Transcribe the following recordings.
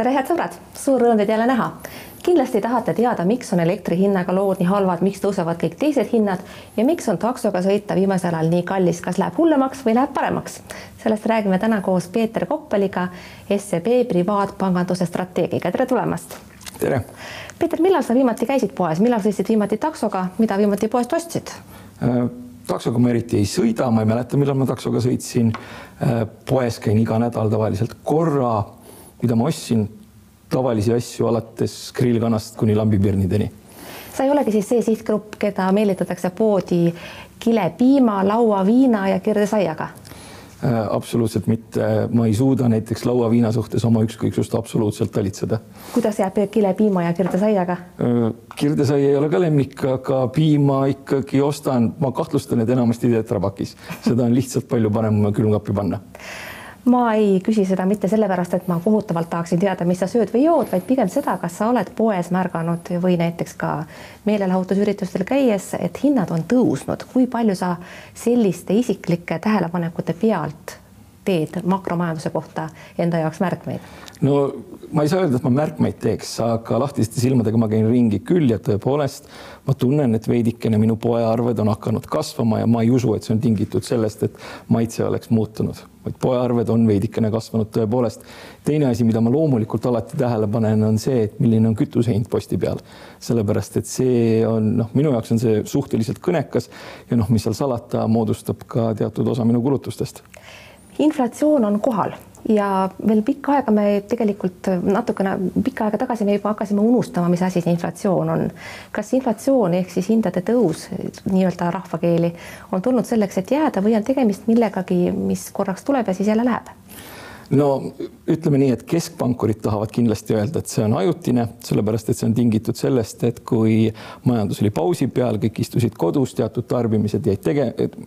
tere, head sõbrad, suur rõõm teid jälle näha. kindlasti tahate teada, miks on elektri hinnaga lood nii halvad, miks tõusevad kõik teised hinnad ja miks on taksoga sõita viimasel ajal nii kallis, kas läheb hullemaks või läheb paremaks? sellest räägime täna koos Peeter Koppeliga, SEB privaatpanganduse strateegiga, tere tulemast. tere. Peeter, millal sa viimati käisid poes, millal sõitsid viimati taksoga, mida viimati poest ostsid äh,? taksoga ma eriti ei sõida, ma ei mäleta, millal ma taksoga sõitsin äh,. poes käin iga nädal tavaliselt korra mida ma ostsin, tavalisi asju alates grillkanast kuni lambipirnideni. sa ei olegi siis see sihtgrupp, keda meelitatakse poodi kilepiima, lauaviina ja kirdesaiaga? Äh, absoluutselt mitte, ma ei suuda näiteks lauaviina suhtes oma ükskõiksust absoluutselt talitseda. kuidas jääb kilepiima ja kirdesaiaga? Äh, kirdesai ei ole ka lemmik, aga piima ikkagi ostan, ma kahtlustan, et enamasti tetrapakis, seda on lihtsalt palju parem külmkappi panna ma ei küsi seda mitte sellepärast, et ma kohutavalt tahaksin teada, mis sa sööd või jood, vaid pigem seda, kas sa oled poes märganud või näiteks ka meelelahutusüritustel käies, et hinnad on tõusnud, kui palju sa selliste isiklike tähelepanekute pealt teed makromajanduse kohta enda jaoks märkmeid? no ma ei saa öelda, et ma märkmeid teeks, aga lahtiste silmadega ma käin ringi küll ja tõepoolest ma tunnen, et veidikene minu poearved on hakanud kasvama ja ma ei usu, et see on tingitud sellest, et maitse oleks muutunud, vaid poearved on veidikene kasvanud tõepoolest. teine asi, mida ma loomulikult alati tähele panen, on see, et milline on kütuse hind posti peal, sellepärast et see on noh, minu jaoks on see suhteliselt kõnekas ja noh, mis seal salata, moodustab ka teatud osa minu kulutustest inflatsioon on kohal ja veel pikka aega me tegelikult natukene pikka aega tagasi me juba hakkasime unustama, mis asi see inflatsioon on. kas inflatsioon ehk siis hindade tõus nii-öelda rahvakeeli on tulnud selleks, et jääda või on tegemist millegagi, mis korraks tuleb ja siis jälle läheb? No ütleme nii, et keskpankurid tahavad kindlasti öelda, et see on ajutine, sellepärast et see on tingitud sellest, et kui majandus oli pausi peal, kõik istusid kodus, teatud tarbimised jäid tege,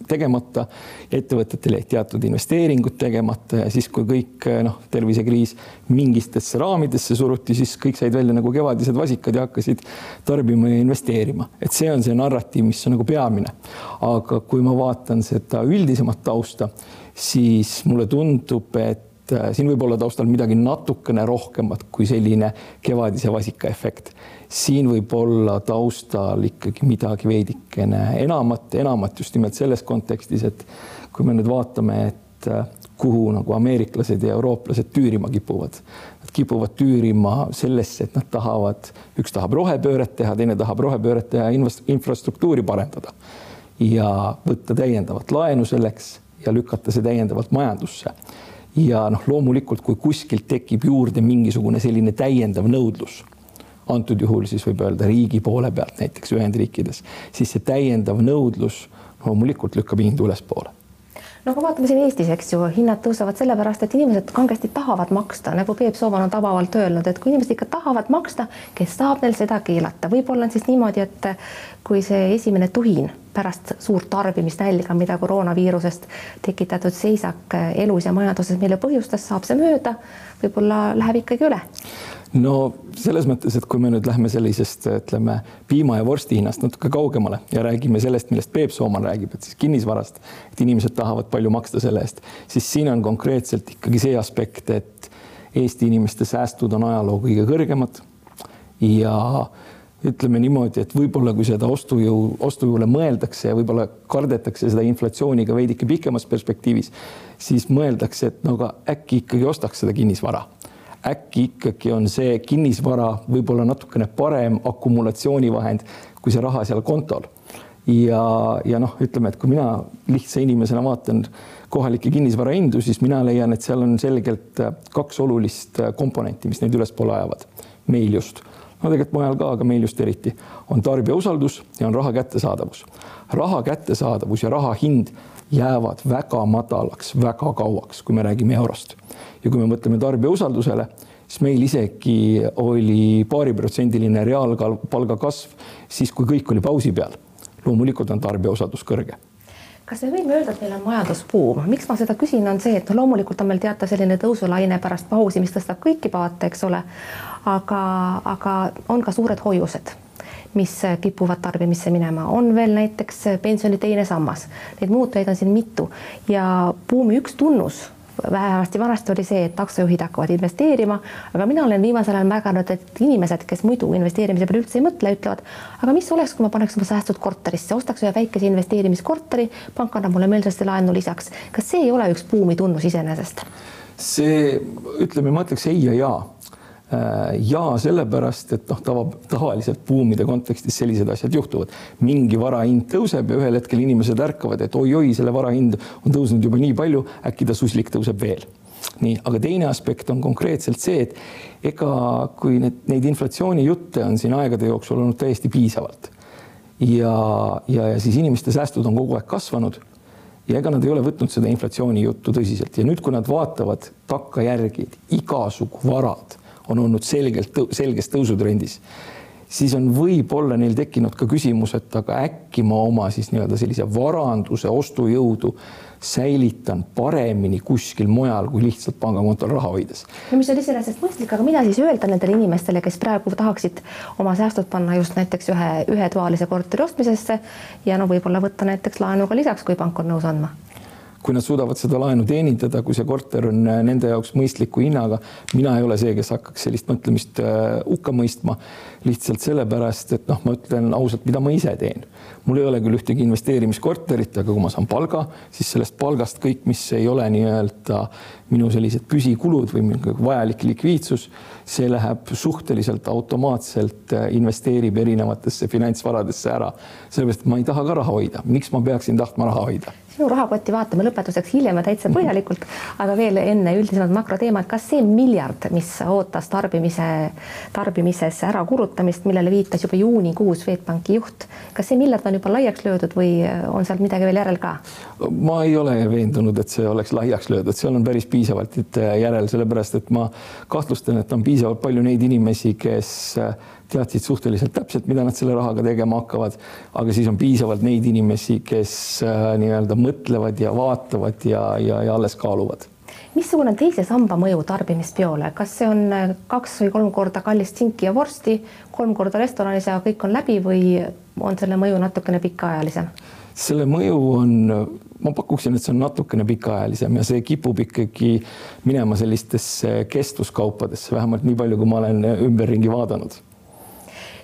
tegemata, ettevõtetel jäid teatud investeeringud tegemata ja siis, kui kõik noh, tervisekriis mingitesse raamidesse suruti, siis kõik said välja nagu kevadised vasikad ja hakkasid tarbima ja investeerima, et see on see narratiiv, mis on nagu peamine. aga kui ma vaatan seda üldisemat tausta, siis mulle tundub, et et äh, siin võib olla taustal midagi natukene rohkemat kui selline kevadise vasika efekt. siin võib olla taustal ikkagi midagi veidikene enamat, enamat just nimelt selles kontekstis, et kui me nüüd vaatame, et äh, kuhu nagu ameeriklased ja eurooplased tüürima kipuvad. Nad kipuvad tüürima sellesse, et nad tahavad, üks tahab rohepööret teha, teine tahab rohepööret teha, infrastruktuuri parendada ja võtta täiendavat laenu selleks ja lükata see täiendavalt majandusse ja noh, loomulikult, kui kuskilt tekib juurde mingisugune selline täiendav nõudlus, antud juhul siis võib öelda riigi poole pealt, näiteks Ühendriikides, siis see täiendav nõudlus loomulikult lükkab hindu ülespoole no aga vaatame siin Eestis, eks ju, hinnad tõusevad sellepärast, et inimesed kangesti tahavad maksta, nagu Peep Sooman on tabavalt öelnud, et kui inimesed ikka tahavad maksta, kes saab neil seda keelata, võib-olla on siis niimoodi, et kui see esimene tuhin pärast suurt tarbimisnälga, mida koroonaviirusest tekitatud seisak elus ja majanduses meile põhjustas, saab see mööda, võib-olla läheb ikkagi üle no selles mõttes, et kui me nüüd lähme sellisest, ütleme piima ja vorsti hinnast natuke kaugemale ja räägime sellest, millest Peep Sooman räägib, et siis kinnisvarast, et inimesed tahavad palju maksta selle eest, siis siin on konkreetselt ikkagi see aspekt, et Eesti inimeste säästud on ajaloo kõige kõrgemad ja ütleme niimoodi, et võib-olla kui seda ostujõu, ostujõule mõeldakse ja võib-olla kardetakse seda inflatsiooniga veidike pikemas perspektiivis, siis mõeldakse, et no aga äkki ikkagi ostaks seda kinnisvara. Äkki ikkagi on see kinnisvara võib-olla natukene parem akumulatsioonivahend kui see raha seal kontol. ja, ja noh, ütleme, et kui mina lihtsa inimesena vaatan kohalikke kinnisvarahindu, siis mina leian, et seal on selgelt kaks olulist komponenti, mis neid ülespoole ajavad. meil just no tegelikult mujal ka, aga meil just eriti, on tarbija usaldus ja on raha kättesaadavus. raha kättesaadavus ja raha hind jäävad väga madalaks väga kauaks, kui me räägime eurost. ja kui me mõtleme tarbija usaldusele, siis meil isegi oli paariprotsendiline reaalpalga kasv siis, kui kõik oli pausi peal. loomulikult on tarbija usaldus kõrge kas me võime öelda, et meil on majandusbuum, miks ma seda küsin, on see, et no loomulikult on meil teatav selline tõusulaine pärast pausi, mis tõstab kõiki paate, eks ole. aga, aga on ka suured hoiused, mis kipuvad tarbimisse minema, on veel näiteks pensioni teine sammas, neid muutujaid on siin mitu. Ja buumi üks tunnus vähemasti vanasti oli see, et taksojuhid hakkavad investeerima, aga mina olen viimasel ajal märganud, et inimesed, kes muidu investeerimise peale üldse ei mõtle, ütlevad, aga mis oleks, kui ma paneks oma säästud korterisse, ostaks ühe väikese investeerimiskorteri, pank annab mulle meelsasti laenu lisaks. kas see ei ole üks buumi tunnus iseenesest? see, ütleme, ma ütleks ei ja jaa ja sellepärast, et noh, tava, tavaliselt buumide kontekstis sellised asjad juhtuvad. mingi vara hind tõuseb ja ühel hetkel inimesed ärkavad, et oi-oi, selle vara hind on tõusnud juba nii palju, äkki ta suslik tõuseb veel. nii, aga teine aspekt on konkreetselt see, et ega kui need, neid inflatsioonijutte on siin aegade jooksul olnud täiesti piisavalt ja, ja, ja siis inimeste säästud on kogu aeg kasvanud ja ega nad ei ole võtnud seda inflatsiooni juttu tõsiselt ja nüüd, kui nad vaatavad takkajärgi, igasugu varad on olnud selgelt, selges tõusutrendis, siis on võib-olla neil tekkinud ka küsimus, et aga äkki ma oma siis nii-öelda sellise varanduse ostujõudu säilitan paremini kuskil mujal kui lihtsalt pangakontol raha hoides. no mis on iseenesest mõistlik, aga mida siis öelda nendele inimestele, kes praegu tahaksid oma säästud panna just näiteks ühe, ühetoalise korteri ostmisesse ja no võib-olla võtta näiteks laenu ka lisaks, kui pank on nõus andma kui nad suudavad seda laenu teenindada, kui see korter on äh, nende jaoks mõistliku hinnaga, mina ei ole see, kes hakkaks sellist mõtlemist äh, hukka mõistma. lihtsalt sellepärast, et noh, ma ütlen ausalt, mida ma ise teen. mul ei ole küll ühtegi investeerimiskorterit, aga kui ma saan palga, siis sellest palgast kõik, mis ei ole nii-öelda minu sellised püsikulud või vajalik likviidsus, see läheb suhteliselt automaatselt, äh, investeerib erinevatesse finantsvaradesse ära. sellepärast, et ma ei taha ka raha hoida, miks ma peaksin tahtma raha hoida sinu rahakotti vaatame lõpetuseks hiljem ja täitsa põhjalikult, aga veel enne üldisemad makroteemad, kas see miljard, mis ootas tarbimise, tarbimises ärakulutamist, millele viitas juba juunikuus Swedbanki juht, kas see miljard on juba laiaks löödud või on sealt midagi veel järel ka? ma ei ole veendunud, et see oleks laiaks löödud, seal on päris piisavalt järel, sellepärast et ma kahtlustan, et on piisavalt palju neid inimesi, kes teadsid suhteliselt täpselt, mida nad selle rahaga tegema hakkavad, aga siis on piisavalt neid inimesi, kes äh, nii-öelda mõtlevad ja vaatavad ja, ja, ja alles kaaluvad. Missugune on teise samba mõju tarbimispeole, kas see on äh, kaks või kolm korda kallist sinki ja vorsti, kolm korda restoranis ja kõik on läbi või on selle mõju natukene pikaajalisem? selle mõju on, ma pakuksin, et see on natukene pikaajalisem ja see kipub ikkagi minema sellistesse kestvuskaupadesse, vähemalt nii palju, kui ma olen ümberringi vaadanud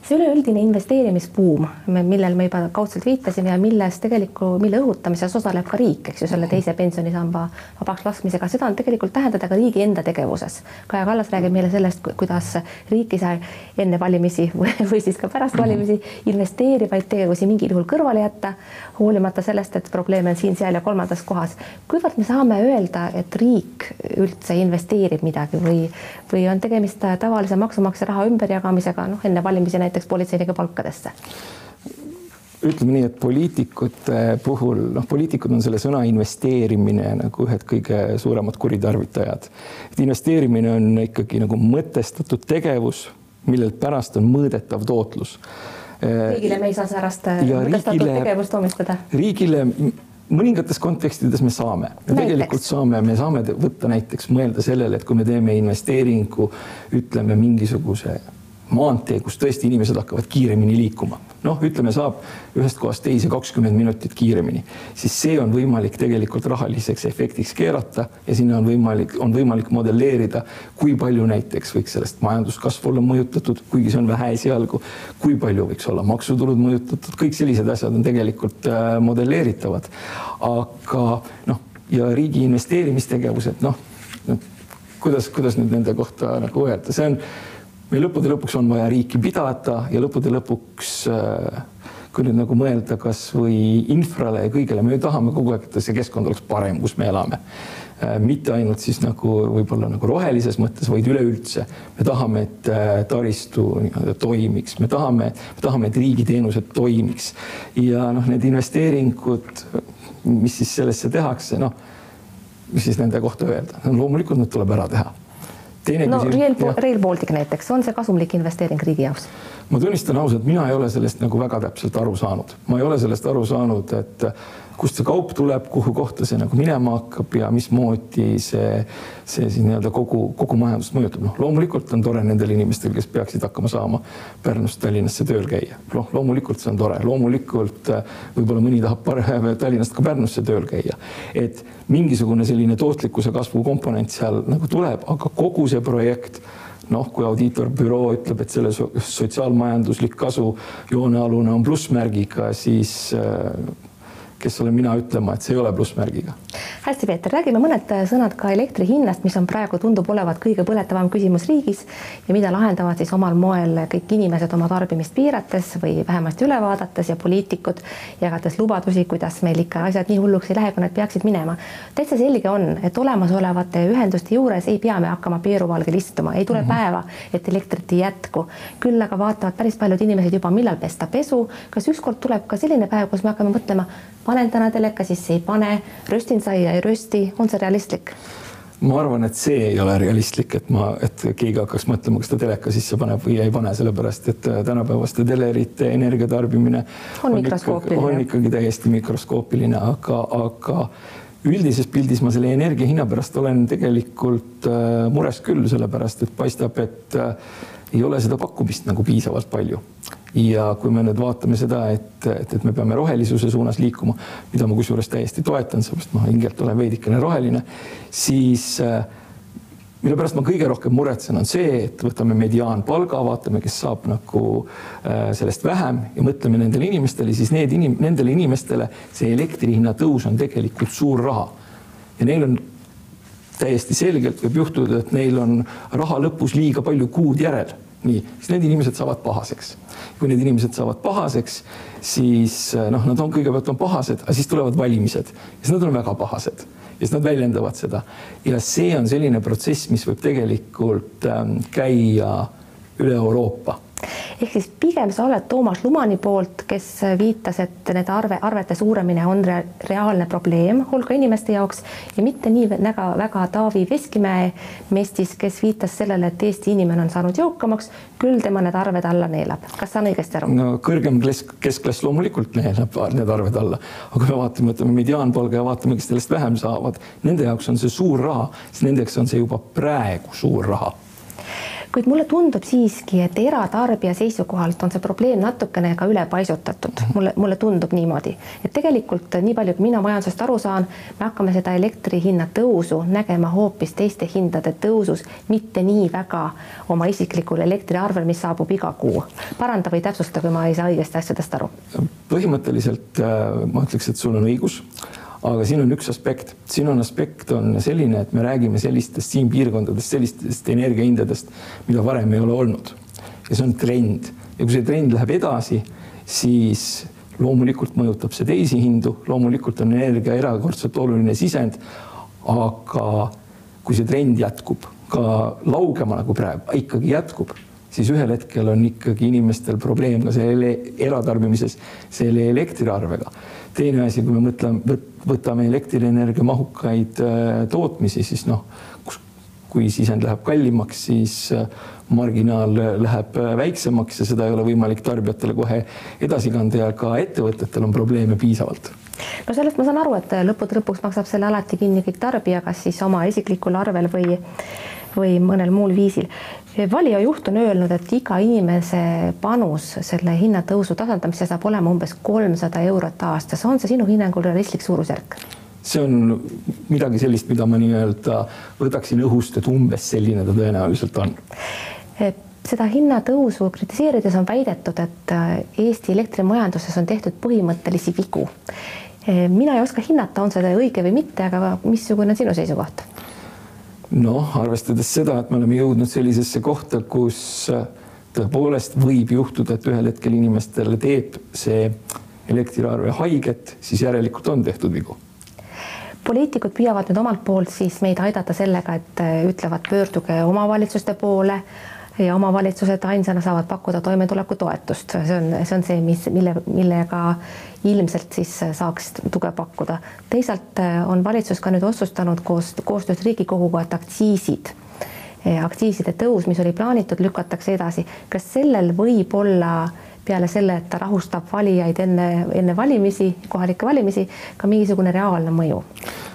see üleüldine investeerimisbuum, millel me juba kaudselt viitasime ja milles tegeliku, mille õhutamises osaleb ka riik, eks ju, selle teise pensionisamba vabaks laskmisega, seda on tegelikult tähendada ka riigi enda tegevuses. Kaja Kallas räägib meile sellest, kuidas riik ei saa enne valimisi või, või siis ka pärast valimisi investeerivaid tegevusi mingil juhul kõrvale jätta, hoolimata sellest, et probleeme on siin-seal ja kolmandas kohas. kuivõrd me saame öelda, et riik üldse investeerib midagi või, või on tegemist tavalise maksumaksja raha ümberjagamisega, noh, enne valimisi näiteks näiteks politseinike palkadesse? ütleme nii, et poliitikute puhul, noh, poliitikud on selle sõna investeerimine nagu ühed kõige suuremad kuritarvitajad. et investeerimine on ikkagi nagu mõtestatud tegevus, millelt pärast on mõõdetav tootlus. riigile me ei saa särast mõtestatud tegevust omistada. riigile mõningates kontekstides me saame, me tegelikult saame, me saame võtta näiteks mõelda sellele, et kui me teeme investeeringu, ütleme mingisuguse maantee, kus tõesti inimesed hakkavad kiiremini liikuma. noh, ütleme, saab ühest kohast teise kakskümmend minutit kiiremini, siis see on võimalik tegelikult rahaliseks efektiks keerata ja sinna on võimalik, on võimalik modelleerida, kui palju näiteks võiks sellest majanduskasv olla mõjutatud, kuigi see on vähe esialgu, kui palju võiks olla maksutulud mõjutatud, kõik sellised asjad on tegelikult äh, modelleeritavad. aga noh, ja riigi investeerimistegevused, noh, noh, kuidas, kuidas nüüd nende kohta nagu öelda, see on meil lõppude lõpuks on vaja riiki pidada ja lõppude lõpuks äh, kui nüüd nagu mõelda kasvõi infrale ja kõigele, me ju tahame kogu aeg, et see keskkond oleks parem, kus me elame. Äh, mitte ainult siis nagu võib-olla nagu rohelises mõttes, vaid üleüldse. me tahame, et äh, taristu nii-öelda toimiks, me tahame, me tahame, et riigiteenused toimiks ja noh, need investeeringud, mis siis sellesse tehakse, noh, mis siis nende kohta öelda no,, loomulikult need tuleb ära teha teine no, küsimus. Rail, Rail Baltic näiteks, on see kasumlik investeering riigi jaoks? ma tunnistan ausalt, mina ei ole sellest nagu väga täpselt aru saanud, ma ei ole sellest aru saanud, et kust see kaup tuleb, kuhu kohta see nagu minema hakkab ja mismoodi see, see siis nii-öelda kogu, kogu majandust mõjutab. noh, loomulikult on tore nendel inimestel, kes peaksid hakkama saama Pärnust Tallinnasse tööl käia. noh, loomulikult see on tore, loomulikult äh, võib-olla mõni tahab Tallinnast ka Pärnusse tööl käia. et mingisugune selline tootlikkuse kasvu komponent seal nagu tuleb, aga kogu see projekt noh, kui audiitorbüroo ütleb, et selle sotsiaalmajanduslik kasu joonealune on plussmärgiga, siis äh, kes olen mina ütlema, et see ei ole plussmärgiga. hästi, Peeter, räägime mõned sõnad ka elektri hinnast, mis on praegu, tundub olevat kõige põletavam küsimus riigis ja mida lahendavad siis omal moel kõik inimesed oma tarbimist piirates või vähemasti üle vaadates ja poliitikud jagates lubadusi, kuidas meil ikka asjad nii hulluks ei lähe, kui nad peaksid minema. täitsa selge on, et olemasolevate ühenduste juures ei pea me hakkama peeruvalgel istuma, ei tule mm -hmm. päeva, et elektrit ei jätku. küll aga vaatavad päris paljud inimesed juba, millal pesta pesu, kas ükskord tuleb ka selline päev, kus me hakkame mõtlema, panen täna teleka sisse, ei pane, röstin saia, ei rösti, on see realistlik? ma arvan, et see ei ole realistlik, et ma, et keegi hakkaks mõtlema, kas ta teleka sisse paneb või ei pane, sellepärast et äh, tänapäevaste telerite energiatarbimine on, on, ikkagi, on ikkagi täiesti mikroskoopiline, aga, aga üldises pildis ma selle energia hinna pärast olen tegelikult äh, mures küll, sellepärast et paistab, et äh, ei ole seda pakkumist nagu piisavalt palju ja kui me nüüd vaatame seda, et, et, et me peame rohelisuse suunas liikuma, mida ma kusjuures täiesti toetan, sellepärast ma hingelt olen veidikene roheline, siis äh, mille pärast ma kõige rohkem muretsen, on see, et võtame mediaanpalga, vaatame, kes saab nagu äh, sellest vähem ja mõtleme nendele inimestele, siis need inim-, nendele inimestele see elektri hinna tõus on tegelikult suur raha. ja neil on täiesti selgelt võib juhtuda, et neil on raha lõpus liiga palju kuud järel nii, siis need inimesed saavad pahaseks. kui need inimesed saavad pahaseks, siis eh, noh, nad on kõigepealt on pahased, aga siis tulevad valimised. Ja siis nad on väga pahased. Ja siis nad väljendavad seda. Ja see on selline protsess, mis võib tegelikult ähm, käia üle Euroopa ehk siis pigem sa oled Toomas Lumani poolt, kes viitas, et nende arve, arvete suuremine on re reaalne probleem hulga inimeste jaoks ja mitte nii väga, väga Taavi Veskimäe mestis, kes viitas sellele, et Eesti inimene on saanud jõukamaks, küll tema need arved alla neelab. kas saan õigesti aru? no kõrgem kesk, keskklass loomulikult neelab need arved alla, aga kui me vaatame, võtame mediaanpalga ja vaatame, kes sellest vähem saavad, nende jaoks on see suur raha, siis nendeks on see juba praegu suur raha kuid mulle tundub siiski, et eratarbija seisukohalt on see probleem natukene ka ülepaisutatud, mulle, mulle tundub niimoodi, et tegelikult nii palju, kui mina majandusest aru saan, me hakkame seda elektri hinna tõusu nägema hoopis teiste hindade tõusus, mitte nii väga oma isiklikul elektriarvel, mis saabub iga kuu. paranda või täpsusta, kui ma ei saa õigesti asjadest aru. põhimõtteliselt äh, ma ütleks, et sul on õigus aga siin on üks aspekt, siin on aspekt on selline, et me räägime sellistest siin piirkondadest, sellistest energiahindadest, mida varem ei ole olnud. ja see on trend ja kui see trend läheb edasi, siis loomulikult mõjutab see teisi hindu, loomulikult on energia erakordselt oluline sisend. aga kui see trend jätkub ka laugema nagu praegu, ikkagi jätkub, siis ühel hetkel on ikkagi inimestel probleem ka selle eratarbimises selle elektriarvega. Teine asi, kui me mõtleme, võtame elektrienergia mahukaid äh, tootmisi, siis noh, kui sisend läheb kallimaks, siis äh, marginaal läheb äh, väiksemaks ja seda ei ole võimalik tarbijatele kohe edasi kanda ja ka ettevõtetel on probleeme piisavalt. No sellest ma saan aru, et lõppude lõpuks maksab selle alati kinni kõik tarbija, kas siis oma isiklikul arvel või, või mõnel muul viisil valija juht on öelnud, et iga inimese panus selle hinnatõusu tasandamisse saab olema umbes kolmsada eurot aastas. on see sinu hinnangul realistlik suurusjärk? see on midagi sellist, mida ma nii-öelda võtaksin õhust, et umbes selline ta tõenäoliselt on seda hinnatõusu kritiseerides on väidetud, et Eesti elektrimajanduses on tehtud põhimõttelisi vigu. mina ei oska hinnata, on see õige või mitte, aga missugune on sinu seisukoht? Noh, arvestades seda, et me oleme jõudnud sellisesse kohta, kus äh, tõepoolest võib juhtuda, et ühel hetkel inimestele teeb see elektriarve haiget, siis järelikult on tehtud vigu. Poliitikud püüavad nüüd omalt poolt siis meid aidata sellega, et äh, ütlevad, pöörduge omavalitsuste poole ja omavalitsused ainsana saavad pakkuda toimetulekutoetust, see on, see on see, mis, mille, millega ilmselt siis saaks tuge pakkuda. teisalt äh, on valitsus ka nüüd otsustanud koos, koostöös Riigikoguga, et aktsiisid, äh, aktsiiside tõus, mis oli plaanitud, lükatakse edasi. kas sellel võib olla peale selle, et ta rahustab valijaid enne, enne valimisi, kohalikke valimisi, ka mingisugune reaalne mõju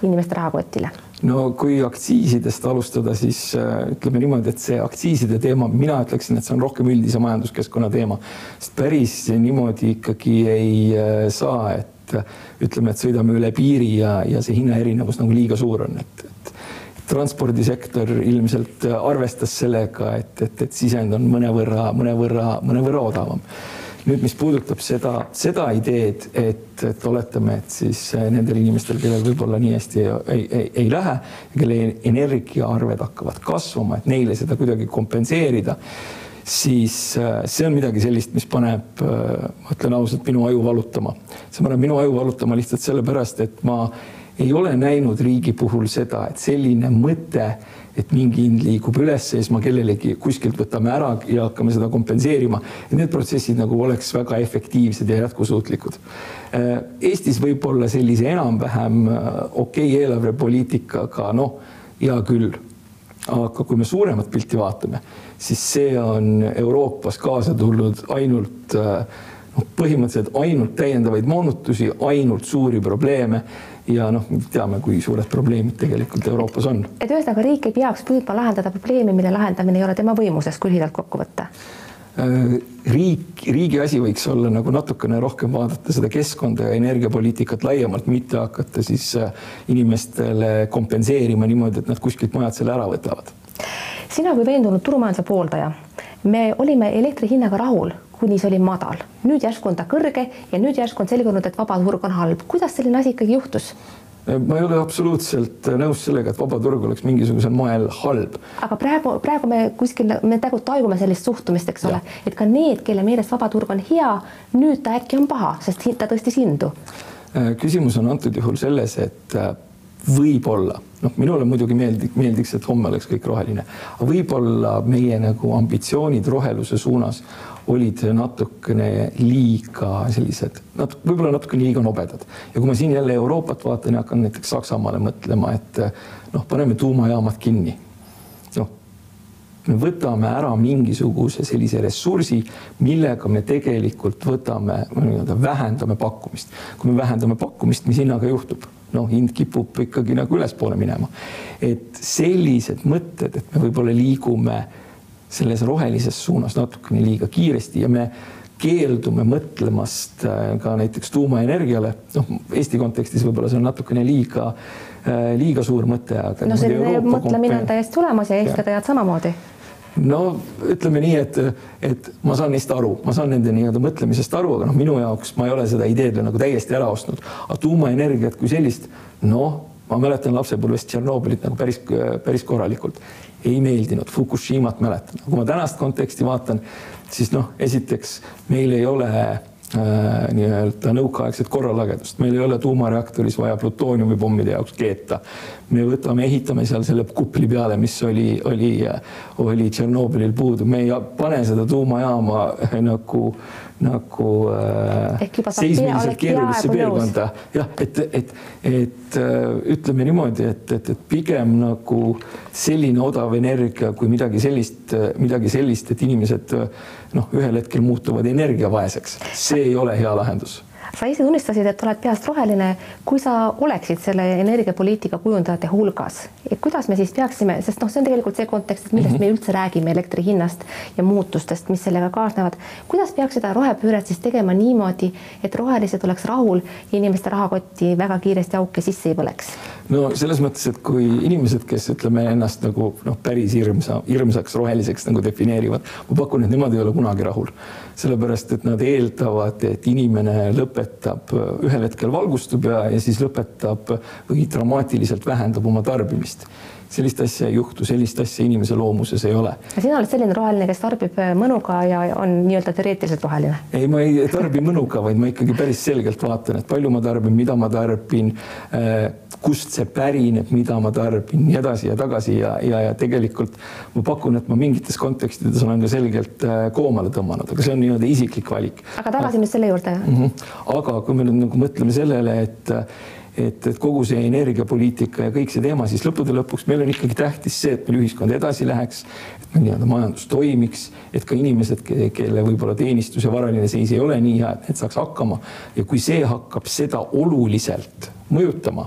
inimeste rahakotile? No kui aktsiisidest alustada, siis äh, ütleme niimoodi, et see aktsiiside teema, mina ütleksin, et see on rohkem üldise majanduskeskkonna teema, sest päris niimoodi ikkagi ei äh, saa, et ütleme, et sõidame üle piiri ja, ja see hinnaerinevus nagu liiga suur on, et, et transpordisektor ilmselt arvestas sellega, et, et, et sisend on mõnevõrra, mõnevõrra, mõnevõrra odavam nüüd, mis puudutab seda, seda ideed, et, et oletame, et siis eh, nendel inimestel, kellel võib-olla nii hästi ei, ei, ei, ei lähe, kelle energiaarved hakkavad kasvama, et neile seda kuidagi kompenseerida, siis eh, see on midagi sellist, mis paneb, eh, ma ütlen ausalt, minu aju valutama. see paneb minu aju valutama lihtsalt sellepärast, et ma ei ole näinud riigi puhul seda, et selline mõte et mingi hind liigub üles ja siis ma kellelegi kuskilt võtame ära ja hakkame seda kompenseerima. et need protsessid nagu oleks väga efektiivsed ja jätkusuutlikud. Äh, Eestis võib-olla sellise enam-vähem äh, okei okay eelarvepoliitikaga, noh, hea küll. aga kui me suuremat pilti vaatame, siis see on Euroopas kaasa tulnud ainult äh, noh, põhimõtteliselt ainult täiendavaid moonutusi, ainult suuri probleeme ja noh, teame, kui suured probleemid tegelikult Euroopas on. et ühesõnaga riik ei peaks püüdma lahendada probleemi, mille lahendamine ei ole tema võimuses, kui lühidalt kokku võtta äh, riik, riigi asi võiks olla nagu natukene rohkem vaadata seda keskkonda ja energiapoliitikat laiemalt, mitte hakata siis äh, inimestele kompenseerima niimoodi, et nad kuskilt mujalt selle ära võtavad. sina kui veendunud turumajanduse pooldaja, me olime elektri hinnaga rahul kuni see oli madal. nüüd järsku on ta kõrge ja nüüd järsku on selgunud, et vaba turg on halb. kuidas selline asi ikkagi juhtus? ma ei ole absoluutselt nõus sellega, et vaba turg oleks mingisugusel moel halb. aga praegu, praegu me kuskil, me nagu tajume sellist suhtumist, eks ole, et ka need, kelle meelest vaba turg on hea, nüüd ta äkki on paha, sest ta tõstis hindu. küsimus on antud juhul selles, et võib-olla, noh, minule muidugi meeldib, meeldiks, et homme oleks kõik roheline, võib-olla meie nagu ambitsioonid roheluse suunas olid natukene liiga sellised, nat-, võib-olla natuke liiga nobedad. ja kui ma siin jälle Euroopat vaatan ja hakkan näiteks Saksamaale mõtlema, et noh, paneme tuumajaamad kinni. noh, me võtame ära mingisuguse sellise ressursi, millega me tegelikult võtame, nii-öelda vähendame pakkumist. kui me vähendame pakkumist, mis hinnaga juhtub? Noh, hind kipub ikkagi nagu ülespoole minema. et sellised mõtted, et me võib-olla liigume selles rohelises suunas natukene liiga kiiresti ja me keeldume mõtlemast äh, ka näiteks tuumaenergiale, noh, Eesti kontekstis võib-olla see on natukene liiga, äh, liiga suur mõte, aga no selline mõtlemine on täiesti olemas ja eestkõnelejad samamoodi no ütleme nii, et, et ma saan neist aru, ma saan nende nii-öelda mõtlemisest aru, aga noh, minu jaoks ma ei ole seda ideed nagu täiesti ära ostnud, aga tuumaenergiat kui sellist, noh, ma mäletan lapsepõlvest Tšernobõlit nagu päris, päris korralikult. Ei meeldinud, Fukushimat mäletan, kui ma tänast konteksti vaatan, siis noh, esiteks meil ei ole nii-öelda nõukaaegset korralagedust, meil ei ole tuumareaktoris vaja plutooniumipommide jaoks keeta. me võtame, ehitame seal selle kupli peale, mis oli, oli, oli Tšernobõlil puudu, me ei pane seda tuumajaama nagu nagu äh, seismiliselt keerulisse piirkonda. jah, et, et, et äh, ütleme niimoodi, et, et, et pigem nagu selline odav energia kui midagi sellist, midagi sellist, et inimesed noh, ühel hetkel muutuvad energiavaeseks, see ei ole hea lahendus sa ise tunnistasid, et oled peast roheline. kui sa oleksid selle energiapoliitika kujundajate hulgas, kuidas me siis peaksime, sest noh, see on tegelikult see kontekst, millest mm -hmm. me üldse räägime elektri hinnast ja muutustest, mis sellega kaasnevad. kuidas peaks seda rohepööret siis tegema niimoodi, et rohelised oleks rahul ja inimeste rahakotti väga kiiresti auke sisse ei põleks? No selles mõttes, et kui inimesed, kes ütleme ennast nagu noh, päris hirmsa, hirmsaks roheliseks nagu defineerivad, ma pakun, et nemad ei ole kunagi rahul. Sellepärast et nad eeldavad, et inimene lõpetab, ühel hetkel valgustub ja, ja siis lõpetab või dramaatiliselt vähendab oma tarbimist sellist asja ei juhtu, sellist asja inimese loomuses ei ole. sina oled selline roheline, kes tarbib mõnuga ja on nii-öelda teoreetiliselt roheline? ei, ma ei tarbi mõnuga, vaid ma ikkagi päris selgelt vaatan, et palju ma tarbin, mida ma tarbin, äh, kust see pärineb, mida ma tarbin, nii edasi ja tagasi ja, ja, ja tegelikult ma pakun, et ma mingites kontekstides olen ka selgelt äh, koomale tõmmanud, aga see on nii-öelda isiklik valik. aga tagasi nüüd selle juurde mm. -hmm. aga kui me nüüd nagu mõtleme sellele, et et, et kogu see energiapoliitika ja kõik see teema, siis lõppude lõpuks meil on ikkagi tähtis see, et meil ühiskond edasi läheks, et meil nii-öelda majandus toimiks, et ka inimesed, kelle võib-olla teenistus ja varaline seis ei ole nii hea, et need saaks hakkama ja kui see hakkab seda oluliselt mõjutama,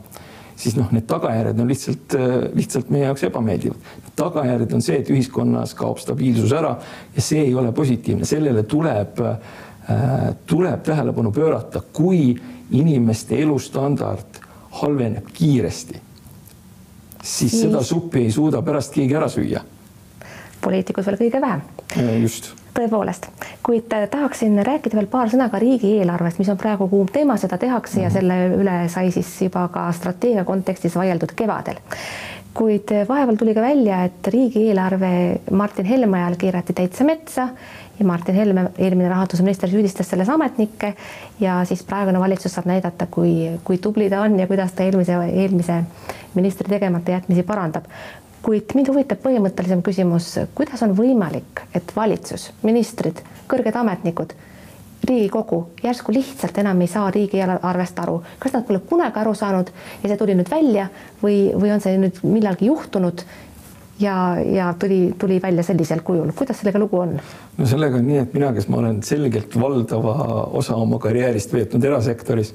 siis noh, need tagajärjed on lihtsalt, lihtsalt meie jaoks ebameeldivad. tagajärjed on see, et ühiskonnas kaob stabiilsus ära ja see ei ole positiivne, sellele tuleb äh,, tuleb tähelepanu pöörata, kui inimeste elustandard halveneb kiiresti, siis Siis- seda suppi ei suuda pärast keegi ära süüa. poliitikud veel kõige vähem. Just. Tõepoolest, kuid äh, tahaksin rääkida veel paar sõna ka riigieelarvest, mis on praegu kuum teema, seda tehakse ja selle üle sai siis juba ka strateegia kontekstis vaieldud kevadel. Kuid äh, vahepeal tuli ka välja, et riigieelarve Martin Helme ajal keerati täitsa metsa ja Martin Helme, eelmine rahandusminister, süüdistas selles ametnikke ja siis praegune valitsus saab näidata, kui, kui tubli ta on ja kuidas ta eelmise, eelmise ministri tegemata jätmisi parandab. Kuid mind huvitab põhimõttelisem küsimus, kuidas on võimalik, et valitsus, ministrid, kõrged ametnikud, Riigikogu järsku lihtsalt enam ei saa riigieelarvest aru, kas nad pole kunagi aru saanud ja see tuli nüüd välja või, või on see nüüd millalgi juhtunud ja, ja tuli, tuli välja sellisel kujul, kuidas sellega lugu on? no sellega on nii, et mina, kes ma olen selgelt valdava osa oma karjäärist veetnud erasektoris,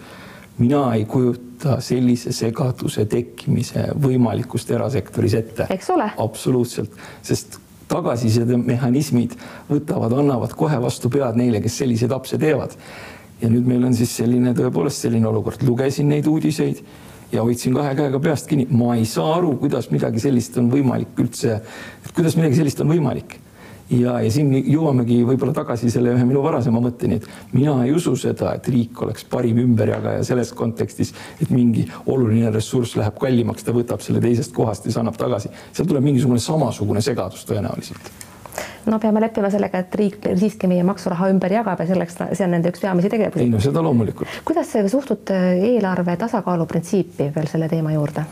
mina ei kujuta sellise segaduse tekkimise võimalikkust erasektoris ette. eks ole? absoluutselt, sest tagasisidemehhanismid võtavad, annavad kohe vastu pead neile, kes selliseid apse teevad. ja nüüd meil on siis selline tõepoolest selline olukord, lugesin neid uudiseid ja hoidsin kahe käega peast kinni, ma ei saa aru, kuidas midagi sellist on võimalik üldse, kuidas midagi sellist on võimalik ja, ja siin jõuamegi võib-olla tagasi selle ühe minu varasema mõtteni, et mina ei usu seda, et riik oleks parim ümberjagaja selles kontekstis, et mingi oluline ressurss läheb kallimaks, ta võtab selle teisest kohast ja siis annab tagasi. seal tuleb mingisugune samasugune segadus tõenäoliselt no peame leppima sellega, et riik siiski meie maksuraha ümber jagab ja selleks, see on nende üks peamisi tegevusi. ei no seda loomulikult. kuidas suhtud eelarve tasakaalu printsiipi veel selle teema juurde?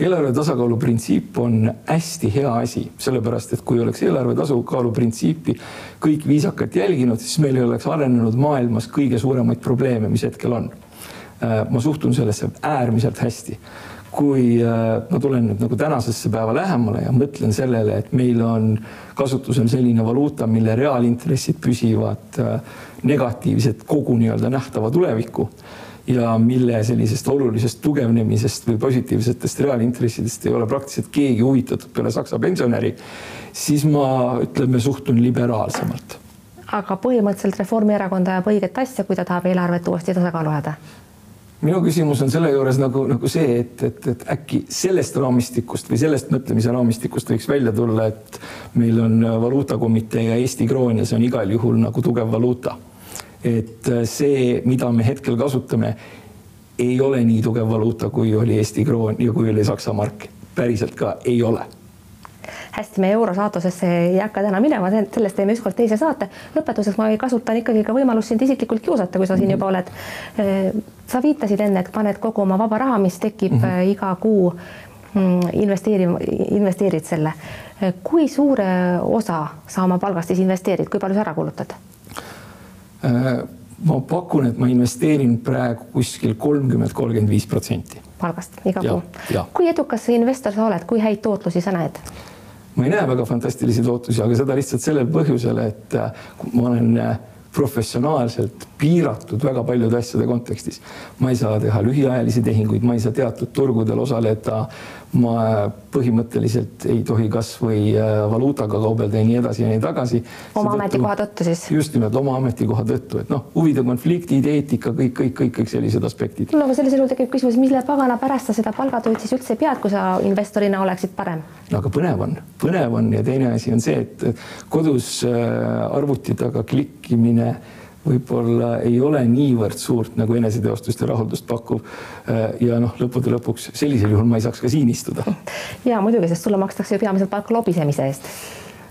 eelarve tasakaalu printsiip on hästi hea asi, sellepärast et kui oleks eelarve tasakaalu printsiipi kõik viisakalt jälginud, siis meil ei oleks arenenud maailmas kõige suuremaid probleeme, mis hetkel on. ma suhtun sellesse äärmiselt hästi kui ma tulen nüüd nagu tänasesse päeva lähemale ja mõtlen sellele, et meil on kasutusel selline valuuta, mille reaalintressid püsivad negatiivsed kogu nii-öelda nähtava tuleviku ja mille sellisest olulisest tugevnemisest või positiivsetest reaalintressidest ei ole praktiliselt keegi huvitatud peale Saksa pensionäri, siis ma ütleme, suhtun liberaalsemalt. aga põhimõtteliselt Reformierakond ajab õiget asja, kui ta tahab eelarvet uuesti tasakaalu ajada minu küsimus on selle juures nagu, nagu see, et, et, et äkki sellest raamistikust või sellest mõtlemise raamistikust võiks välja tulla, et meil on valuutakomitee ja Eesti kroon ja see on igal juhul nagu tugev valuuta. et see, mida me hetkel kasutame, ei ole nii tugev valuuta, kui oli Eesti kroon ja kui oli Saksa mark. päriselt ka ei ole hästi, me eurosaatusesse ei hakka täna minema, sellest teeme ükskord teise saate. lõpetuseks ma kasutan ikkagi ka võimalust sind isiklikult kiusata, kui sa siin juba oled. Sa viitasid enne, et paned kogu oma vaba raha, mis tekib mm -hmm. iga kuu investeerima, investeerid selle. kui suure osa sa oma palgast siis investeerid, kui palju sa ära kulutad? ma pakun, et ma investeerin praegu kuskil kolmkümmend, kolmkümmend viis protsenti. palgast iga kuu. kui edukas investor sa oled, kui häid tootlusi sa näed? ma ei näe väga fantastilisi tootusi, aga seda lihtsalt sellel põhjusel, et ma olen professionaalselt piiratud väga paljude asjade kontekstis. ma ei saa teha lühiajalisi tehinguid, ma ei saa teatud turgudel osaleda. Ma põhimõtteliselt ei tohi kasvõi valuutaga kaubelda ja nii edasi ja nii tagasi. oma ametikoha tõttu siis? just nimelt oma ametikoha tõttu, et noh, huvide konfliktid, eetika, kõik, kõik, kõik, kõik sellised aspektid. no aga sellisel juhul tekib küsimus, mille pagana pärast sa seda palgatööd siis üldse pead, kui sa investorina oleksid parem? no aga põnev on, põnev on ja teine asi on see, et kodus arvuti taga klikkimine võib-olla ei ole niivõrd suurt nagu eneseteostust ja rahuldust pakkuv. ja noh, lõppude lõpuks sellisel juhul ma ei saaks ka siin istuda. ja muidugi, sest sulle makstakse ju peamiselt palka lobisemise eest.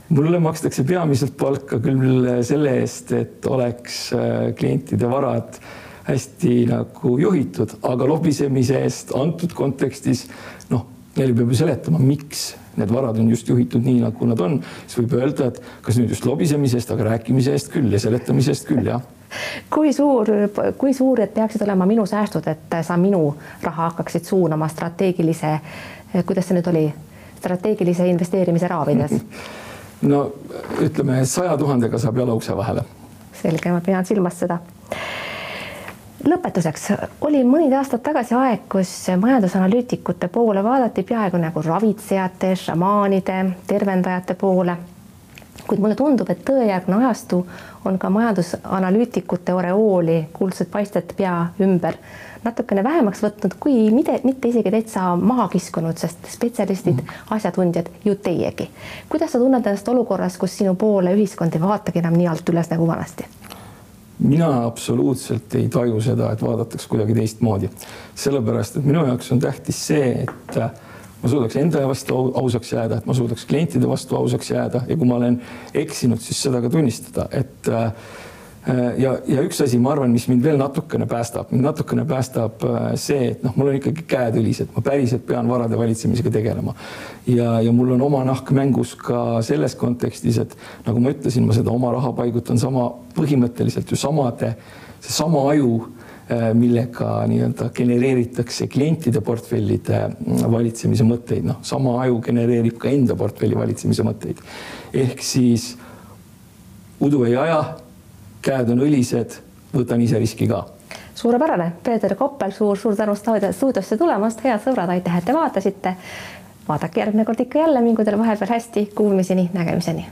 mulle makstakse peamiselt palka küll selle eest, et oleks klientide varad hästi nagu juhitud, aga lobisemise eest antud kontekstis noh, neile peab ju seletama, miks need varad on just juhitud nii, nagu nad on, siis võib öelda, et kas nüüd just lobisemise eest, aga rääkimise eest küll ja seletamise eest küll, jah kui suur, kui suured peaksid olema minu säästud, et sa minu raha hakkaksid suunama strateegilise, kuidas see nüüd oli, strateegilise investeerimise raavides? no ütleme, saja tuhandega saab jala ukse vahele. selge, ma pean silmas seda lõpetuseks oli mõned aastad tagasi aeg, kus majandusanalüütikute poole vaadati peaaegu nagu ravitsejate, šamaanide, tervendajate poole. kuid mulle tundub, et tõejärgne ajastu on ka majandusanalüütikute oreooli, kuldset paistet pea ümber natukene vähemaks võtnud, kui mitte, mitte isegi täitsa maha kiskunud, sest spetsialistid mm, -hmm. asjatundjad ju teiegi. kuidas sa tunned ennast olukorras, kus sinu poole ühiskond ei vaatagi enam nii alt üles nagu vanasti? Mina absoluutselt ei taju seda, et vaadatakse kuidagi teistmoodi, sellepärast et minu jaoks on tähtis see, et äh, ma suudaks enda vastu ausaks jääda, et ma suudaks klientide vastu ausaks jääda. Ja kui ma olen eksinud, siis seda ka tunnistada, et äh, ja, ja üks asi, ma arvan, mis mind veel natukene päästab, mind natukene päästab äh, see, et noh, mul on ikkagi käed õlised, ma päriselt pean varade valitsemisega tegelema. ja, ja mul on oma nahk mängus ka selles kontekstis, et nagu ma ütlesin, ma seda oma raha paigutan sama põhimõtteliselt ju samade, seesama aju äh, millega nii-öelda genereeritakse klientide portfellide mm, valitsemise mõtteid, noh, sama aju genereerib ka enda portfelli valitsemise mõtteid. ehk siis udu ei aja käed on õlised, võtan ise riski ka. suurepärane, Peeter Koppel suur,, suur-suur tänu stuudiosse tulemast, head sõbrad, aitäh, et te vaatasite. vaadake järgmine kord ikka jälle, mingu teil vahepeal hästi, kuulmiseni, nägemiseni